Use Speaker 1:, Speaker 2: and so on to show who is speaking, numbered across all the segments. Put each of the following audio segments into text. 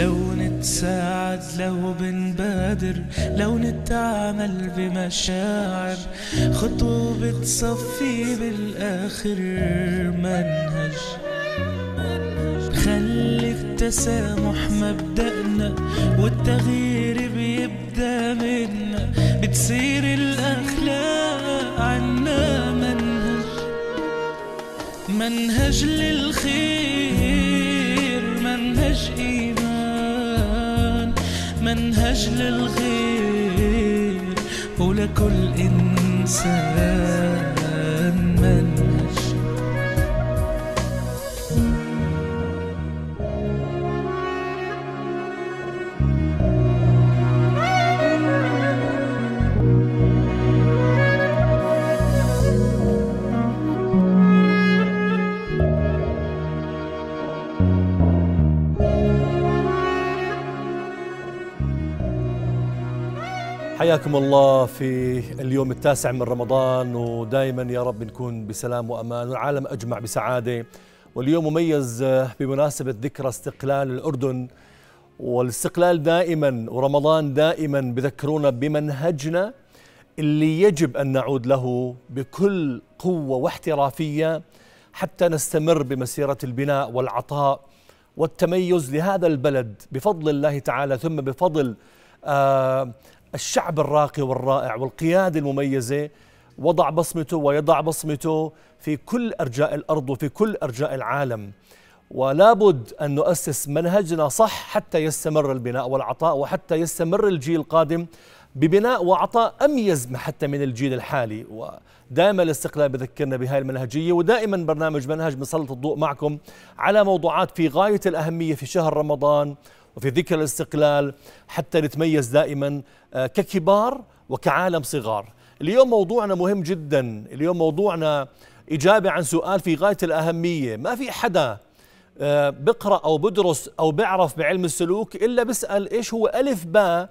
Speaker 1: لو نتساعد لو بنبادر لو نتعامل بمشاعر خطوة بتصفي بالآخر منهج. خلي التسامح مبدأنا والتغيير بيبدأ منا بتصير الأخلاق عنا منهج. منهج للخير منهج للغير ولكل إنسان.
Speaker 2: حياكم الله في اليوم التاسع من رمضان ودائما يا رب نكون بسلام وأمان والعالم أجمع بسعادة. واليوم مميز بمناسبة ذكرى استقلال الأردن والاستقلال دائما ورمضان دائما بذكرونا بمنهجنا اللي يجب أن نعود له بكل قوة واحترافية حتى نستمر بمسيرة البناء والعطاء والتميز لهذا البلد بفضل الله تعالى ثم بفضل آه الشعب الراقي والرائع والقيادة المميزة وضع بصمته ويضع بصمته في كل أرجاء الأرض وفي كل أرجاء العالم. ولا بد أن نؤسس منهجنا صح حتى يستمر البناء والعطاء وحتى يستمر الجيل القادم ببناء وعطاء أميز حتى من الجيل الحالي. ودائما الاستقلال بذكرنا بهاي المنهجية ودائما برنامج منهج بنسلط الضوء معكم على موضوعات في غاية الأهمية في شهر رمضان. وفي ذكر الاستقلال حتى نتميز دائما ككبار وكعالم صغار. اليوم موضوعنا مهم جدا. اليوم موضوعنا إجابة عن سؤال في غاية الأهمية. ما في حدا بقرأ أو بدرس أو بيعرف بعلم السلوك إلا بيسأل إيش هو ألف باء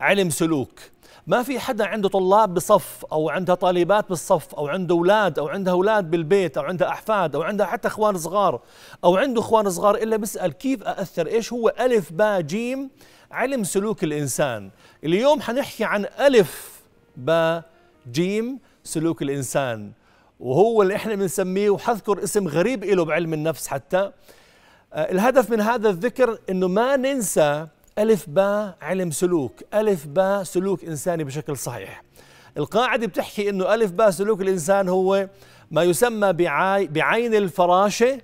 Speaker 2: علم سلوك. ما في حدا عنده طلاب بصف أو عندها طالبات بالصف أو عنده أولاد أو عندها أولاد بالبيت أو عندها أحفاد أو عندها حتى إخوان صغار أو عنده إخوان صغار إلا بيسأل كيف أأثر إيش هو ألف باء جيم؟ علم سلوك الإنسان. اليوم حنحكي عن ألف باء جيم سلوك الإنسان. وهو اللي إحنا بنسميه وحذكر اسم غريب له بعلم النفس حتى. الهدف من هذا الذكر إنه ما ننسى ألف باء علم سلوك ألف باء سلوك إنساني بشكل صحيح. القاعدة بتحكي أنه ألف باء سلوك الإنسان هو ما يسمى بعي بعين الفراشة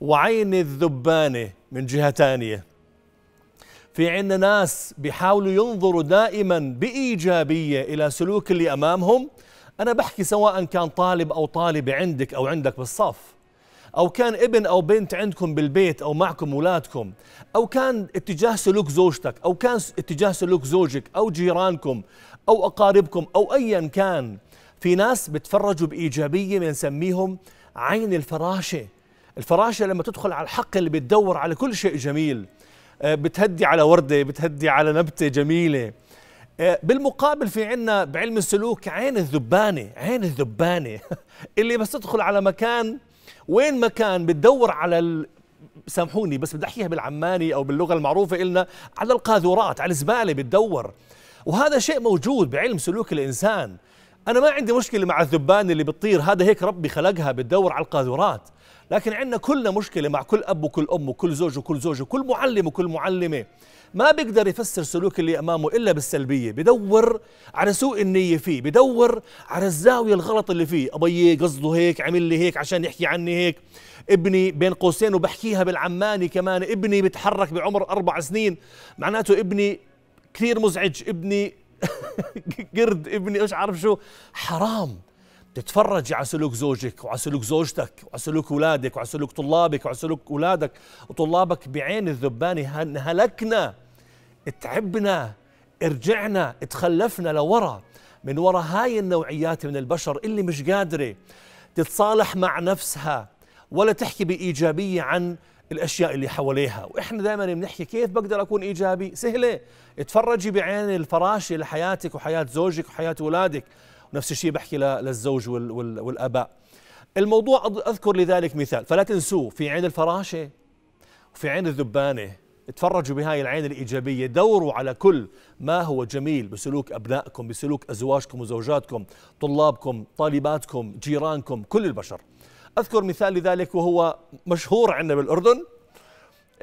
Speaker 2: وعين الذبانة من جهة ثانية في عندنا ناس بيحاولوا ينظروا دائما بإيجابية إلى سلوك اللي أمامهم. أنا بحكي سواء كان طالب أو طالبة عندك أو عندك بالصف. أو كان ابن أو بنت عندكم بالبيت أو معكم أولادكم أو كان اتجاه سلوك زوجتك أو كان اتجاه سلوك زوجك أو جيرانكم أو أقاربكم أو أيا كان في ناس بتفرجوا بإيجابية بنسميهم عين الفراشة. الفراشة لما تدخل على الحق اللي بتدور على كل شيء جميل. بتهدي على وردة بتهدي على نبتة جميلة. بالمقابل في عنا بعلم السلوك عين الذبانة عين الذبانة. اللي بس تدخل على مكان وين ما كان بتدور على ال... سامحوني بس بدي أحكيها بالعماني أو باللغة المعروفة إلنا على القاذورات على الزبالة بتدور. وهذا شيء موجود بعلم سلوك الإنسان. أنا ما عندي مشكلة مع الذبان اللي بتطير هذا هيك ربي خلقها بتدور على القاذورات. لكن عندنا كلنا مشكلة مع كل أب وكل أم وكل زوج وكل زوجة وكل معلم وكل معلمة. ما بيقدر يفسر سلوك اللي أمامه إلا بالسلبية بدور على سوء النية فيه بدور على الزاوية الغلط اللي فيه. أبي قصده هيك عمل لي هيك عشان يحكي عني هيك. ابني بين قوسين وبحكيها بالعماني كمان ابني بتحرك بعمر أربع سنين. معناته ابني كثير مزعج ابني قرد ابني إيش عارف شو؟ حرام. تتفرج على سلوك زوجك وعلى سلوك زوجتك وعلى سلوك اولادك وعلى سلوك طلابك وعلى سلوك اولادك وطلابك بعين الذباني هلكنا. تعبنا ارجعنا تخلفنا لورا. من ورا هاي النوعيات من البشر اللي مش قادرة تتصالح مع نفسها ولا تحكي بإيجابية عن الأشياء اللي حواليها. وإحنا دائما بنحكي كيف بقدر أكون إيجابي؟ سهلة. اتفرجي بعين الفراشه لحياتك وحياة زوجك وحياة أولادك. ونفس الشيء بحكي للزوج والأباء. الموضوع أذكر لذلك مثال. فلا تنسوه. في عين الفراشة وفي عين الذبانة. تفرجوا بهاي العين الإيجابية. دوروا على كل ما هو جميل بسلوك أبنائكم بسلوك أزواجكم وزوجاتكم طلابكم طالباتكم جيرانكم كل البشر. أذكر مثال لذلك وهو مشهور عندنا بالأردن.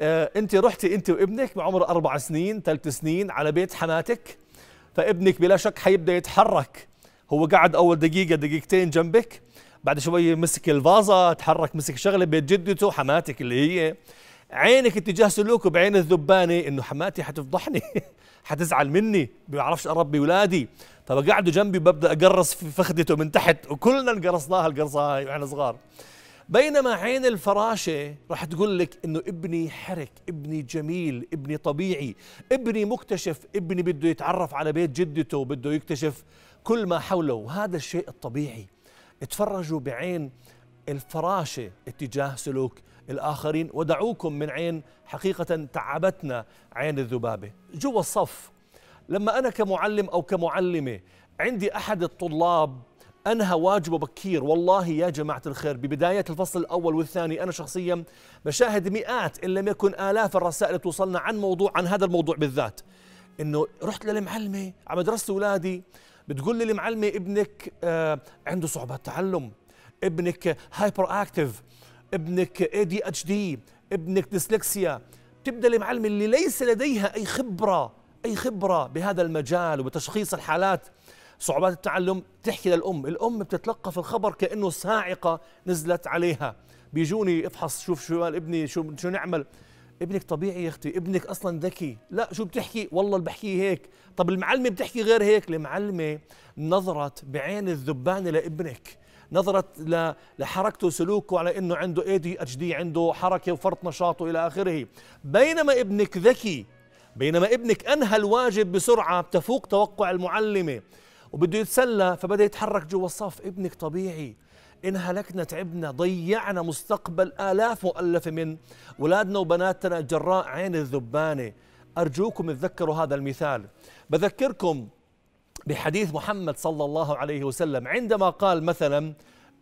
Speaker 2: آه أنت رحتي أنت وابنك بعمر أربع سنين ثلاث سنين على بيت حماتك. فابنك بلا شك حيبدأ يتحرك. هو قعد أول دقيقة دقيقتين جنبك. بعد شوي مسك الفازة تحرك مسك شغلة بيت جدته حماتك اللي هي. عينك اتجاه سلوكه بعين الذبانة إنه حماتي حتفضحني. حتزعل مني؟ بيعرفش اربي ولادي. طب قعدوا جنبي ببدأ أقرص في فخدته من تحت وكلنا انقرصناها القرصة هاي وإحنا صغار. بينما عين الفراشة راح تقول لك إنه ابني حرك ابني جميل ابني طبيعي ابني مكتشف ابني بده يتعرف على بيت جدته بده يكتشف كل ما حوله. وهذا الشيء الطبيعي. اتفرجوا بعين الفراشة اتجاه سلوك الآخرين. ودعوكم من عين حقيقة تعبتنا عين الذبابة. جوا الصف لما أنا كمعلم أو كمعلمة عندي أحد الطلاب أنهى واجبه بكير والله يا جماعة الخير ببداية الفصل الأول والثاني أنا شخصيا بشاهد مئات إن لم يكن آلاف الرسائل توصلنا عن موضوع عن هذا الموضوع بالذات. إنه رحت للمعلمة على مدرسة اولادي بتقول لي المعلمه ابنك آه عنده صعوبات تعلم ابنك hyperactive ابنك ADHD ابنك ديسلكسيا تبدأ المعلمه اللي ليس لديها أي خبرة أي خبرة بهذا المجال وبتشخيص الحالات. صعوبات التعلم تحكي للأم. الأم بتتلقف الخبر كأنه صاعقه نزلت عليها. بيجوني افحص شوف شو قال ابني شو شو نعمل. ابنك طبيعي يا أختي ابنك أصلا ذكي. لا شو بتحكي؟ والله اللي بحكيه هيك. طب المعلمه بتحكي غير هيك؟ المعلمة نظرت بعين الذبانة لابنك. نظرت لحركته وسلوكه على إنه عنده اي دي اتش دي عنده حركة وفرط نشاط والى آخره. بينما ابنك ذكي بينما ابنك أنهى الواجب بسرعة تفوق توقع المعلمة وبده يتسلى فبدأ يتحرك جوا الصف. ابنك طبيعي. إن هلكنا تعبنا ضيعنا مستقبل آلاف مؤلفة من أولادنا وبناتنا جراء عين الذبانة. أرجوكم تذكروا هذا المثال. بذكركم بحديث محمد صلى الله عليه وسلم. عندما قال مثلا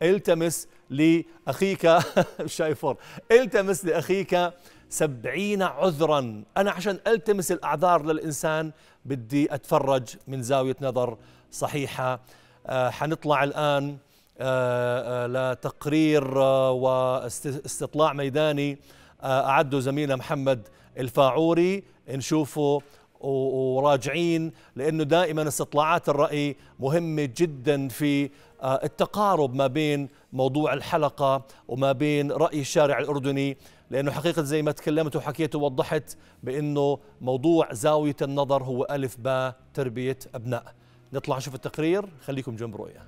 Speaker 2: التمس لأخيك شايفور التمس لأخيك سبعين عذرا. أنا عشان ألتمس الأعذار للإنسان بدي أتفرج من زاوية نظر صحيحة. آه حنطلع الآن آه آه لتقرير آه واستطلاع ميداني آه أعده زميلنا محمد الفاعوري. نشوفه وراجعين لأنه دائما استطلاعات الرأي مهمة جدا في آه، التقارب ما بين موضوع الحلقة وما بين رأي الشارع الأردني. لأنه حقيقة زي ما تكلمت وحكيت ووضحت بأنه موضوع زاوية النظر هو ألف باء تربية أبناء. نطلع نشوف التقرير. خليكم جنب رؤية.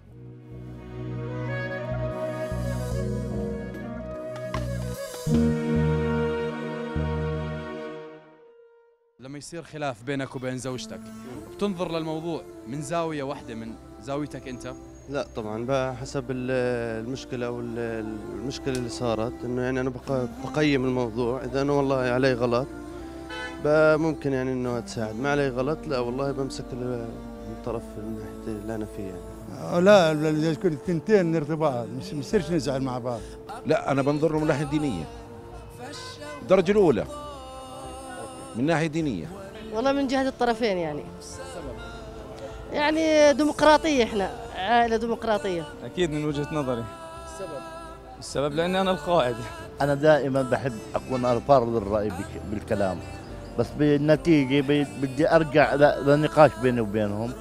Speaker 3: لما يصير خلاف بينك وبين زوجتك بتنظر للموضوع من زاوية واحدة من زاويتك أنت؟
Speaker 4: لا طبعا بحسب المشكلة أو المشكلة اللي صارت إنه يعني أنا بقيم الموضوع. إذا أنا والله علي غلط ممكن يعني إنه أتساعد. ما علي غلط لا والله بمسك الطرف الناحية اللي أنا فيه يعني
Speaker 5: لا إذا كنت الثنتين نرتبط مش بصيرش نزعل مع بعض.
Speaker 6: لا أنا بنظر له من ناحيه دينيه الدرجة الأولى. من ناحية دينية؟
Speaker 7: والله من جهة الطرفين يعني. يعني ديمقراطية إحنا عائلة ديمقراطية.
Speaker 8: أكيد من وجهة نظري. السبب السبب لأني أنا القائد.
Speaker 9: أنا دائما بحب أكون افرض الراي بالكلام. بس بالنتيجة بدي أرجع لنقاش بيني وبينهم.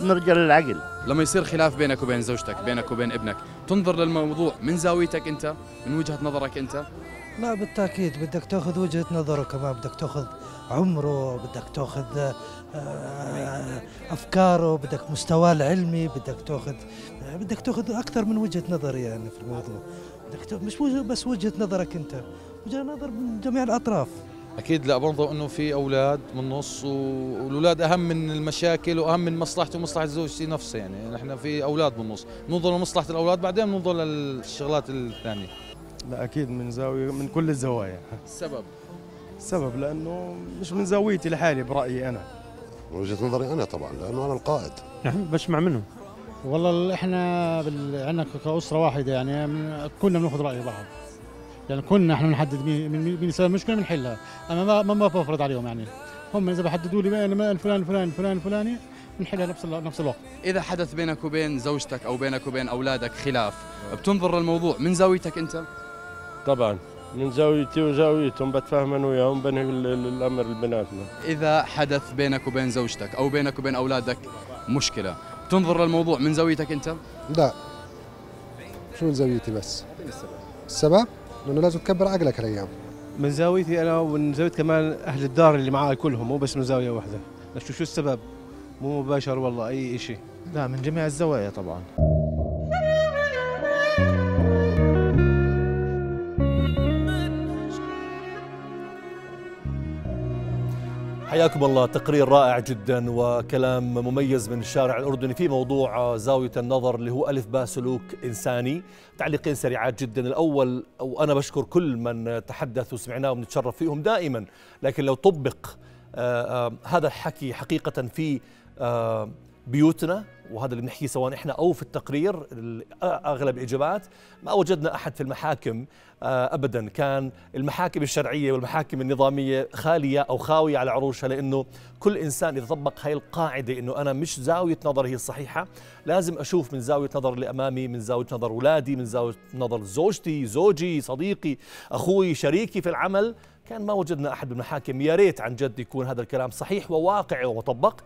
Speaker 9: نرجع للعقل.
Speaker 3: لما يصير خلاف بينك وبين زوجتك بينك وبين ابنك تنظر للموضوع من زاويتك أنت من وجهة نظرك أنت؟
Speaker 10: لا بالتأكيد بدك تأخذ وجهة نظره كمان بدك تأخذ عمره بدك تاخذ آه، أفكاره بدك مستواه العلمي بدك تاخذ بدك تاخذ أكثر من وجهة نظر يعني في الموضوع. بدك مش بس وجهة نظرك أنت وجهة نظر من جميع الأطراف.
Speaker 6: أكيد لا بنظر إنه في أولاد من النص والأولاد أهم من المشاكل وأهم من مصلحته ومصلحة زوجتي نفسها يعني. نحن في أولاد بالنص ننظر لمصلحة الأولاد بعدين ننظر للشغلات الثانية.
Speaker 11: لا أكيد من زاوية من كل الزوايا.
Speaker 3: السبب
Speaker 11: السبب لأنه مش من زاويتي لحالي برأيي أنا.
Speaker 12: من وجهة نظري أنا طبعا لأنه أنا القائد.
Speaker 13: نحن بسمع منهم والله إحنا عندنا كأسرة واحدة يعني كلنا بناخذ رأي بعض. يعني كنا إحنا بنحدد مين مين سبب المشكلة بنحلها. أما ما ما, ما بفرض عليهم يعني. هم إذا بحددوا لي أنا الفلان الفلاني الفلان الفلاني بنحلها نفس نفس الوقت.
Speaker 3: إذا حدث بينك وبين زوجتك أو بينك وبين أولادك خلاف بتنظر للموضوع من زاويتك أنت؟
Speaker 14: طبعا. من زاويتي وزاويتهم بتفاهم أنا وياهم بنهي ال- ال- الأمر بيناتنا
Speaker 3: إذا حدث بينك وبين زوجتك أو بينك وبين أولادك مشكلة بتنظر للموضوع من زاويتك أنت؟
Speaker 15: لا. شو من زاويتي بس؟ السبب؟ لأنه لازم تكبر عقلك هالأيام.
Speaker 11: من زاويتي أنا ومن زاوية كمان أهل الدار اللي معاي كلهم مو بس من زاوية واحدة. شو شو السبب؟ مو مباشر والله أي شيء
Speaker 16: لا من جميع الزوايا طبعا.
Speaker 2: حياكم الله. تقرير رائع جدا وكلام مميز من الشارع الأردني في موضوع زاوية النظر اللي هو ألف باء سلوك إنساني. تعليقين سريعات جدا. الأول وأنا بشكر كل من تحدث وسمعناه وبنتشرف فيهم دائما لكن لو طبق آه، آه، هذا الحكي حقيقة في آه، بيوتنا وهذا اللي بنحكيه سواء إحنا أو في التقرير ال- اغلب الإجابات. ما وجدنا أحد في المحاكم آه، ابدا. كان المحاكم الشرعية والمحاكم النظامية خالية أو خاوية على عروشها لأنه كل إنسان اذا طبق هاي القاعدة إنه أنا مش زاوية نظري هي الصحيحة. لازم أشوف من زاوية نظر اللي امامي من زاوية نظر اولادي من زاوية نظر زوجتي زوجي صديقي أخوي شريكي في العمل. كان ما وجدنا أحد بالمحاكم. يا ريت عن جد يكون هذا الكلام صحيح وواقعي ومطبق.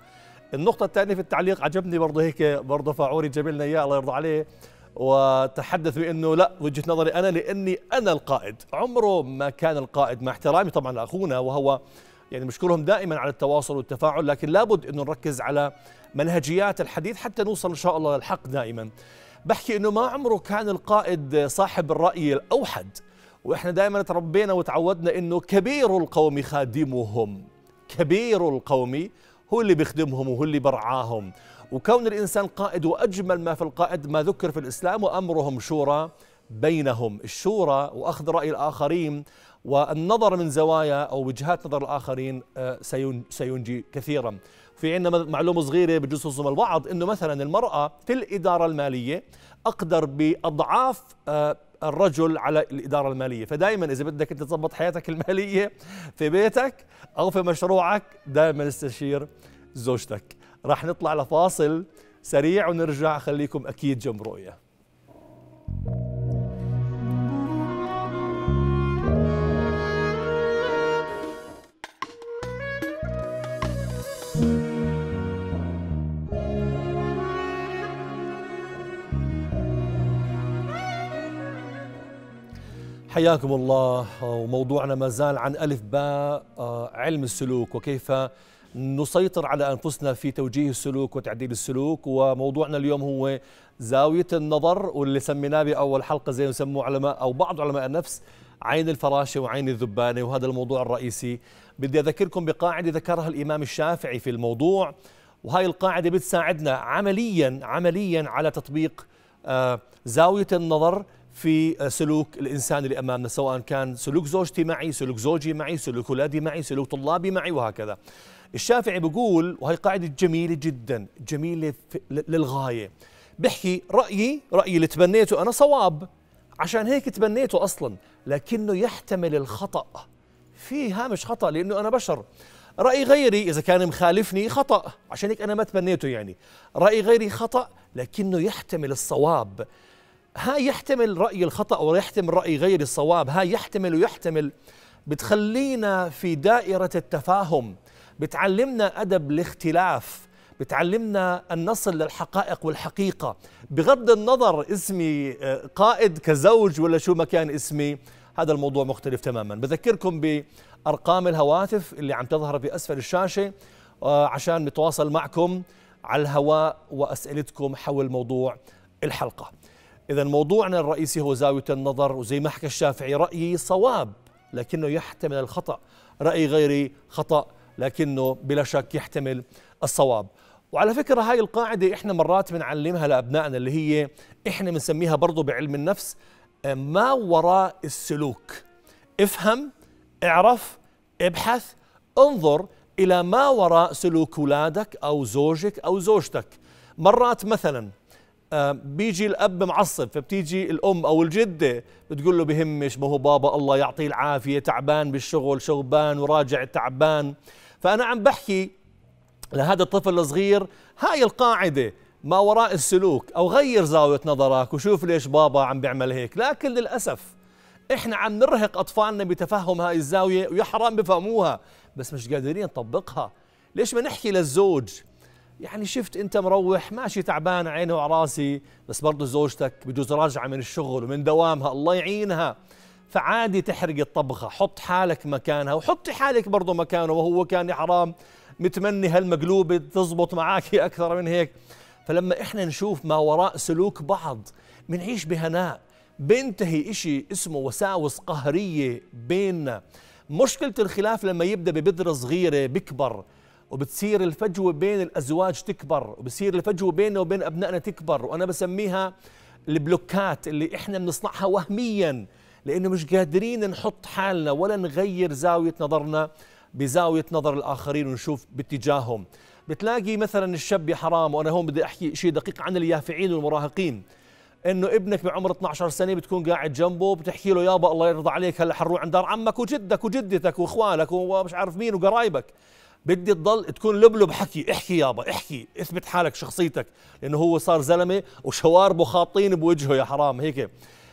Speaker 2: النقطة الثانية في التعليق عجبني برضه هيك برضه فاعوري جاب لنا اياه الله يرضى عليه وتحدث بأنه لا وجهة نظري أنا لأني أنا القائد، عمره ما كان القائد مع احترامي طبعا لأخونا وهو يعني بشكرهم دائما على التواصل والتفاعل لكن لابد إنه نركز على منهجيات الحديث حتى نوصل إن شاء الله للحق دائما. بحكي إنه ما عمره كان القائد صاحب الرأي الأوحد وإحنا دائما تربينا وتعودنا إنه كبير القوم خادمهم كبير القوم هو اللي بيخدمهم وهو اللي برعاهم. وكون الإنسان قائد وأجمل ما في القائد ما ذكر في الإسلام وأمرهم شورى بينهم. الشورى وأخذ رأي الآخرين والنظر من زوايا أو وجهات نظر الآخرين آه، سين- سينجي كثيرا. في عندنا معلومة صغيرة بجوز تصدم البعض أنه مثلا المرأة في الإدارة المالية أقدر بأضعاف آه، الرجل على الإدارة المالية. فدائما إذا بدك أنت تضبط حياتك المالية في بيتك أو في مشروعك دائما استشير زوجتك. راح نطلع لفاصل سريع ونرجع. خليكم أكيد جنب رؤية. حياكم الله. وموضوعنا ما زال عن ألف باء آه، علم السلوك وكيف نسيطر على أنفسنا في توجيه السلوك وتعديل السلوك. وموضوعنا اليوم هو زاوية النظر واللي سميناه بأول حلقة زي ما يسموه علماء أو بعض علماء النفس عين الفراشة وعين الذبانة. وهذا الموضوع الرئيسي. بدي أذكركم بقاعدة ذكرها الإمام الشافعي في الموضوع. وهاي القاعدة بتساعدنا عمليا عمليا على تطبيق آه، زاوية النظر في سلوك الإنسان اللي أمامنا سواء كان سلوك زوجتي معي، سلوك زوجي معي، سلوك اولادي معي، سلوك طلابي معي وهكذا. الشافعي بيقول وهي قاعدة جميلة جدا، جميلة في- للغاية. بحكي رأيي، رأيي اللي تبنيته أنا صواب عشان هيك تبنيته أصلا، لكنه يحتمل الخطأ. في هامش خطأ لأنه أنا بشر. رأي غيري إذا كان مخالفني خطأ، عشان هيك أنا ما تبنيته يعني. رأي غيري خطأ لكنه يحتمل الصواب. هاي يحتمل رأي الخطأ ويحتمل رأي غير الصواب. هاي يحتمل ويحتمل. بتخلينا في دائرة التفاهم. بتعلمنا أدب الاختلاف. بتعلمنا أن نصل للحقائق والحقيقة. بغض النظر اسمي آه، قائد كزوج ولا شو ما كان اسمي هذا الموضوع مختلف تماما. بذكركم بأرقام الهواتف اللي عم تظهر في أسفل الشاشة آه، عشان نتواصل معكم على الهواء وأسئلتكم حول موضوع الحلقة. إذا موضوعنا الرئيسي هو زاوية النظر وزي ما حكى الشافعي رأيي صواب لكنه يحتمل الخطأ. رأي غيري خطأ لكنه بلا شك يحتمل الصواب. وعلى فكرة هاي القاعدة إحنا مرات بنعلمها لأبنائنا اللي هي إحنا بنسميها برضو بعلم النفس آه، ما وراء السلوك. افهم اعرف ابحث انظر إلى ما وراء سلوك أولادك أو زوجك أو زوجتك. مرات مثلاً بيجي الأب معصب فبتيجي الأم أو الجدة بتقول له بهمش ما هو بابا الله يعطيه العافية تعبان بالشغل شغبان وراجع تعبان. فأنا عم بحكي لهذا الطفل الصغير هاي القاعدة ما وراء السلوك أو غير زاوية نظرك وشوف ليش بابا عم بيعمل هيك. لكن للأسف إحنا عم نرهق أطفالنا بتفهم هاي الزاوية ويا حرام بفهموها بس مش قادرين نطبقها. ليش ما نحكي للزوج يعني شفت انت مروح ماشي تعبان عيني وعراسي بس برضه زوجتك بجوز راجعة من الشغل ومن دوامها الله يعينها. فعادي تحرق الطبخة حط حالك مكانها وحطي حالك برضه مكانه وهو كان حرام متمني هالمقلوبه تزبط معك أكثر من هيك. فلما إحنا نشوف ما وراء سلوك بعض بنعيش بهناء. بينتهي إشي اسمه وساوس قهرية بيننا. مشكلة الخلاف لما يبدأ ببذرة صغيرة بكبر وبتصير الفجوة بين الأزواج تكبر وبصير الفجوة بيننا وبين أبنائنا تكبر وأنا بسميها البلوكات اللي إحنا بنصنعها وهميا لأنه مش قادرين نحط حالنا ولا نغير زاوية نظرنا بزاوية نظر الآخرين ونشوف باتجاههم. بتلاقي مثلا الشاب يا حرام وأنا هون بدي أحكي شيء دقيق عن اليافعين والمراهقين إنه ابنك بعمر 12 سنة بتكون قاعد جنبه بتحكي له يابا الله يرضى عليك هلأ حنروح عند دار عمك وجدك وجدتك وإخوانك ومش عارف مين وقرايبك. بدي تضل تكون لبلب حكي. احكي يابا احكي. اثبت حالك شخصيتك. لأنه هو صار زلمة وشواربه خاطين بوجهه يا حرام هيك.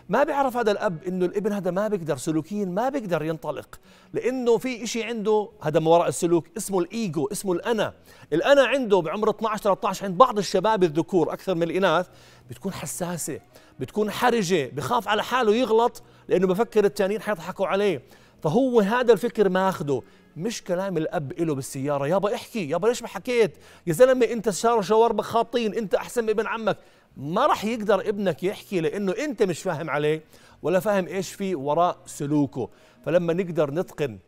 Speaker 2: ما بيعرف هذا الأب إنه الابن هذا ما بيقدر سلوكيا ما بيقدر ينطلق. لأنه في إشي عنده هذا ما وراء السلوك اسمه الإيجو اسمه الأنا. الأنا عنده بعمر 12 13 عند بعض الشباب الذكور أكثر من الإناث بتكون حساسة بتكون حرجة بخاف على حاله يغلط لأنه بفكر التانيين حيضحكوا عليه. فهو هذا الفكر ماخده مش كلام الأب له بالسيارة. يابا احكي يابا ليش ما حكيت؟ يا زلمة أنت شار شواربك خاطين أنت أحسن من ابن عمك. ما راح يقدر ابنك يحكي لأنه أنت مش فاهم عليه ولا فاهم إيش في وراء سلوكه. فلما نقدر نتقن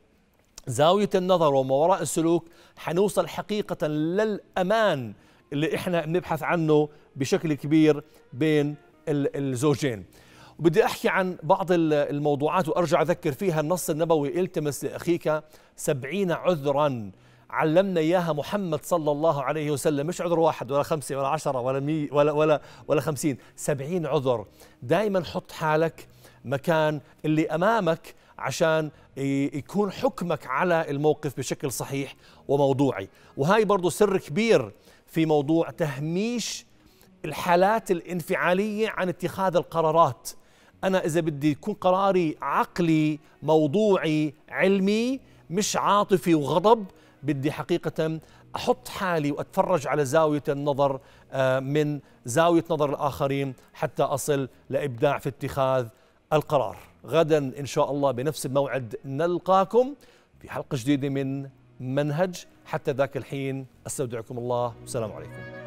Speaker 2: زاوية النظر وما وراء السلوك حنوصل حقيقة للأمان اللي إحنا بنبحث عنه بشكل كبير بين الزوجين. وبدي أحكي عن بعض الموضوعات وأرجع أذكر فيها النص النبوي. التمس لاخيك سبعين عذرا. علمنا إياها محمد صلى الله عليه وسلم. مش عذر واحد ولا خمسة ولا عشرة ولا مي ولا ولا ولا خمسين. سبعين عذر. دائما حط حالك مكان اللي أمامك عشان يكون حكمك على الموقف بشكل صحيح وموضوعي. وهاي برضو سر كبير في موضوع تهميش الحالات الانفعالية عن اتخاذ القرارات. أنا إذا بدي يكون قراري عقلي موضوعي علمي مش عاطفي وغضب بدي حقيقة أحط حالي وأتفرج على زاوية النظر آه، من زاوية نظر الآخرين حتى أصل لإبداع في اتخاذ القرار. غدا إن شاء الله بنفس الموعد نلقاكم في حلقة جديدة من منهج. حتى ذاك الحين أستودعكم الله. والسلام عليكم.